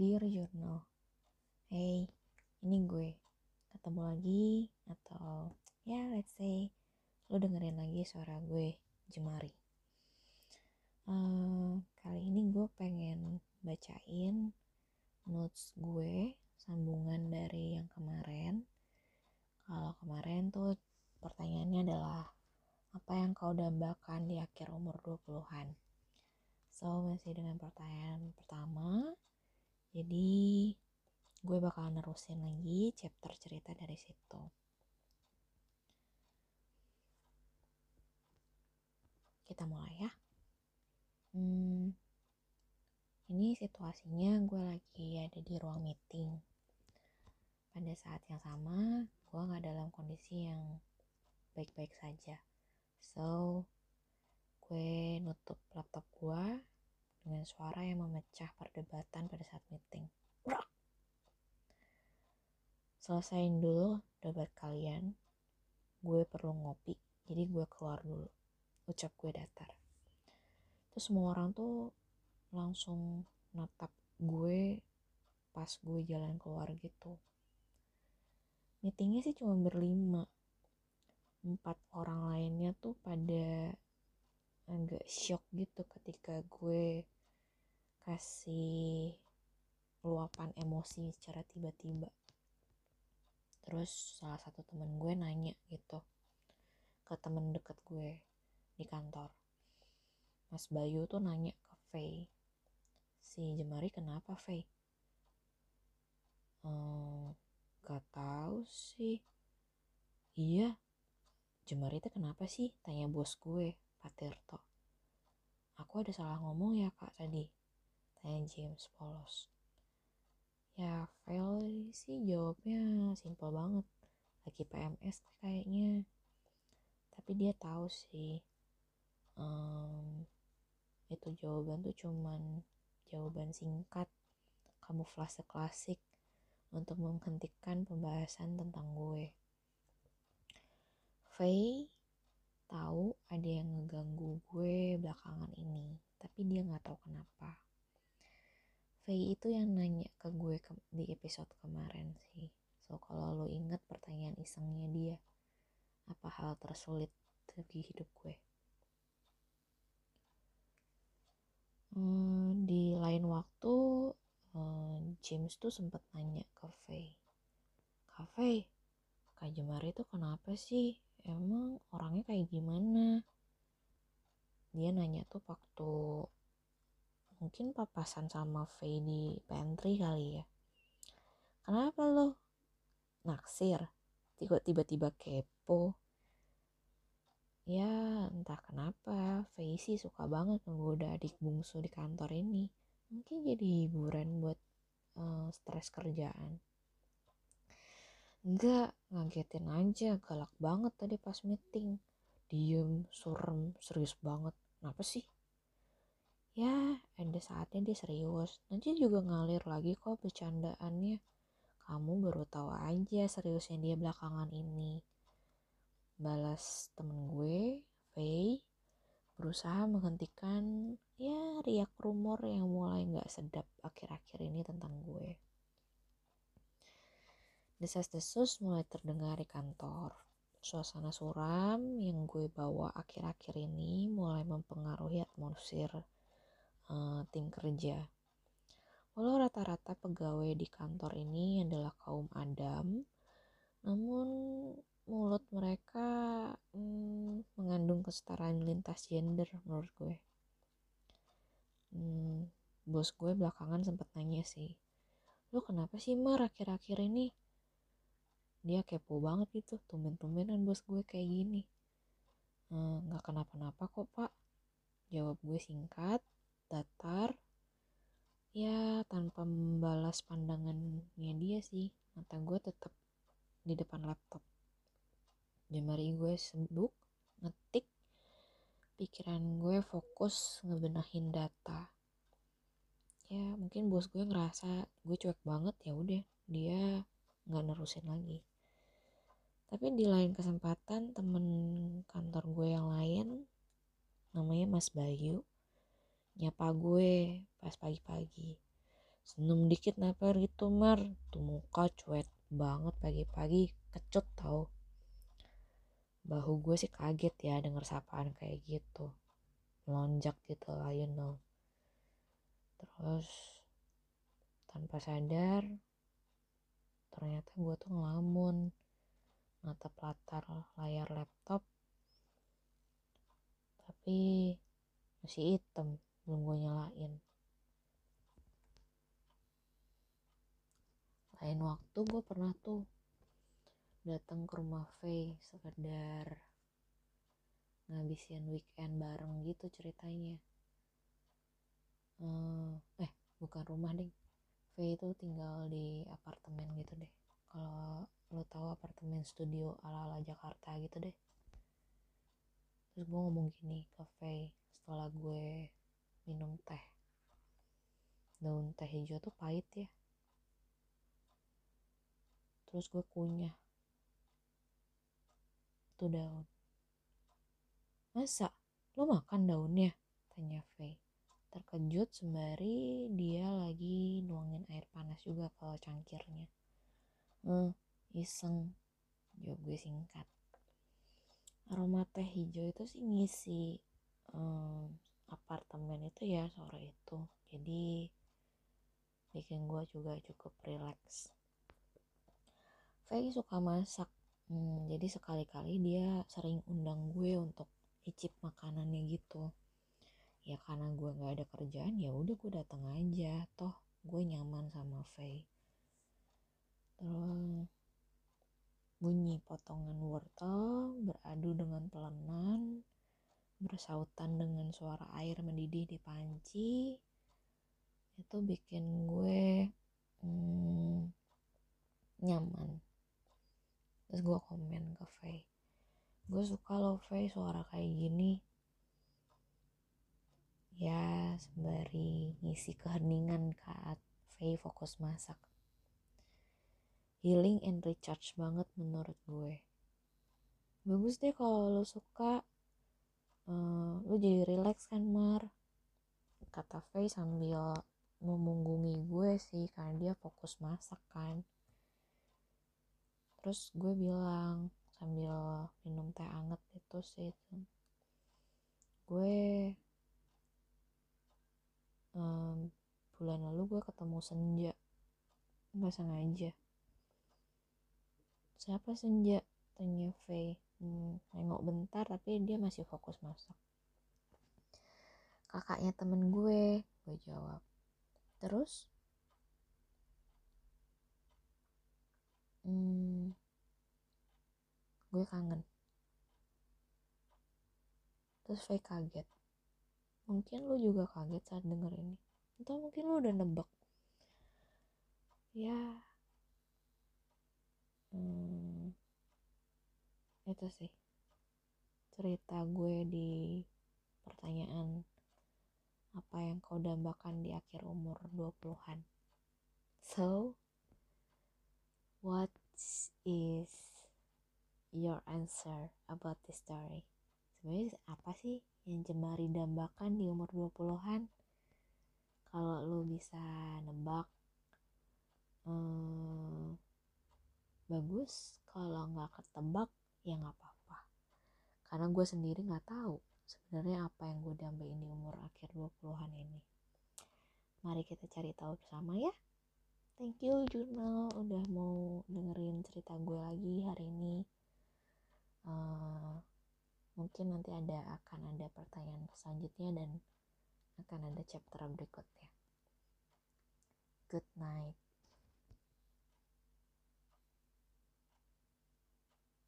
Dear Journal Hey, ini gue Ketemu lagi Atau ya let's say Lo dengerin lagi suara gue Jemari uh, Kali ini gue pengen bacain Notes gue Sambungan dari yang kemarin Kalau kemarin tuh Pertanyaannya adalah Apa yang kau dambakan di akhir umur 20-an? So, masih dengan pertanyaan pertama. Jadi, gue bakal nerusin lagi chapter cerita dari situ. Kita mulai ya. Hmm, ini situasinya gue lagi ada di ruang meeting. Pada saat yang sama, gue gak dalam kondisi yang baik-baik saja. So, gue nutup laptop gue dengan suara yang memecah perdebatan pada saat meeting. Selesaiin dulu debat kalian. Gue perlu ngopi, jadi gue keluar dulu. Ucap gue datar. Terus semua orang tuh langsung natap gue pas gue jalan keluar gitu. Meetingnya sih cuma berlima. Empat orang lainnya tuh pada agak shock gitu ketika gue kasih luapan emosi secara tiba-tiba. Terus salah satu temen gue nanya gitu ke temen deket gue di kantor. Mas Bayu tuh nanya ke Faye si Jemari kenapa Faye? Ehm, gak tahu sih. Iya Jemari itu kenapa sih? tanya bos gue Pak Tirto. Aku ada salah ngomong ya kak tadi? Tanya James polos. Ya, fail sih jawabnya simple banget. Lagi PMS kayaknya. Tapi dia tahu sih. Um, itu jawaban tuh cuman jawaban singkat kamuflase klasik untuk menghentikan pembahasan tentang gue. Faye tahu ada yang ngeganggu gue belakangan ini, tapi dia nggak tahu kenapa. Faye itu yang nanya ke gue ke, di episode kemarin sih. So kalau lo inget pertanyaan isengnya dia, apa hal tersulit di hidup gue? Hmm, di lain waktu hmm, James tuh sempat nanya ke Faye, Kak Faye, Kak Jemari itu kenapa sih emang orangnya kayak gimana? Dia nanya tuh waktu mungkin papasan sama Faye di pantry kali ya. Kenapa lo naksir? Tiba-tiba kepo. Ya entah kenapa Faye sih suka banget menggoda adik bungsu di kantor ini. Mungkin jadi hiburan buat uh, stres kerjaan. Enggak, ngagetin aja, galak banget tadi pas meeting. Diem, surem, serius banget. Kenapa sih? Ya, ada saatnya dia serius. Nanti juga ngalir lagi kok bercandaannya. Kamu baru tahu aja seriusnya dia belakangan ini. Balas temen gue, Faye, berusaha menghentikan ya riak rumor yang mulai nggak sedap akhir-akhir ini tentang gue. Desas-desus mulai terdengar di kantor. Suasana suram yang gue bawa akhir-akhir ini mulai mempengaruhi atmosfer uh, tim kerja. Walau rata-rata pegawai di kantor ini adalah kaum Adam, namun mulut mereka hmm, mengandung kesetaraan lintas gender menurut gue. Hmm, bos gue belakangan sempat nanya sih, lo kenapa sih Mar akhir-akhir ini dia kepo banget gitu tumben-tumbenan bos gue kayak gini. Eh, nggak kenapa-napa kok pak. Jawab gue singkat datar. Ya tanpa membalas pandangannya dia sih mata gue tetap di depan laptop. Jemari gue sibuk ngetik pikiran gue fokus ngebenahin data. Ya mungkin bos gue ngerasa gue cuek banget ya udah dia nggak nerusin lagi tapi di lain kesempatan temen kantor gue yang lain namanya Mas Bayu nyapa gue pas pagi-pagi. Senyum dikit neper gitu mar tuh muka cuek banget pagi-pagi. Kecut tau. Bahu gue sih kaget ya denger sapaan kayak gitu. Melonjak gitu lah you know. Terus tanpa sadar ternyata gue tuh ngelamun natap latar layar laptop. Tapi masih hitam belum gue nyalain. Lain waktu gue pernah tuh datang ke rumah Faye sekedar ngabisin weekend bareng gitu ceritanya. Eh bukan rumah deh. Faye itu tinggal di apartemen gitu deh. Kalau apartemen studio ala-ala Jakarta gitu deh. Terus gue ngomong gini ke Faye setelah gue minum teh. Daun teh hijau tuh pahit ya. Terus gue kunyah. Tuh daun. Masa? Lo makan daunnya? Tanya Faye. Terkejut sembari dia lagi nuangin air panas juga ke cangkirnya. Hmm, iseng jawab gue singkat. Aroma teh hijau itu sih ngisi um, apartemen itu ya sore itu. Jadi bikin gue juga cukup relax. Faye suka masak. Hmm, jadi sekali-kali dia sering undang gue untuk icip makanannya gitu. Ya karena gue nggak ada kerjaan ya udah gue datang aja. Toh gue nyaman sama Faye. Terus bunyi potongan wortel beradu dengan pelenan bersautan dengan suara air mendidih di panci. Itu bikin gue hmm, nyaman. Terus gue komen ke Faye. Gue suka loh Faye suara kayak gini. Ya sembari ngisi keheningan saat Faye fokus masak healing and recharge banget menurut gue. Bagus deh kalau lo suka. Uh, lo jadi relax kan Mar? Kata Faye sambil memunggungi gue sih karena dia fokus masak kan. Terus gue bilang sambil minum teh anget itu sih gue um, bulan lalu gue ketemu senja. Nggak sengaja siapa senja tanya Faye hmm, nengok bentar tapi dia masih fokus masak. Kakaknya temen gue gue jawab. Terus? Hmm, gue kangen. Terus Faye kaget. Mungkin lu juga kaget saat denger ini. Atau mungkin lu udah nebak. Ya hmm, itu sih cerita gue di pertanyaan apa yang kau dambakan di akhir umur 20-an so what is your answer about this story? Sebenarnya apa sih yang jemari dambakan di umur 20-an kalau lu bisa nebak bagus kalau nggak ketebak ya nggak apa-apa. Karena gue sendiri nggak tahu sebenarnya apa yang gue dambain di umur akhir 20-an ini. Mari kita cari tahu bersama ya. Thank you jurnal udah mau dengerin cerita gue lagi hari ini. Uh, mungkin nanti ada akan ada pertanyaan selanjutnya dan akan ada chapter berikutnya. Good night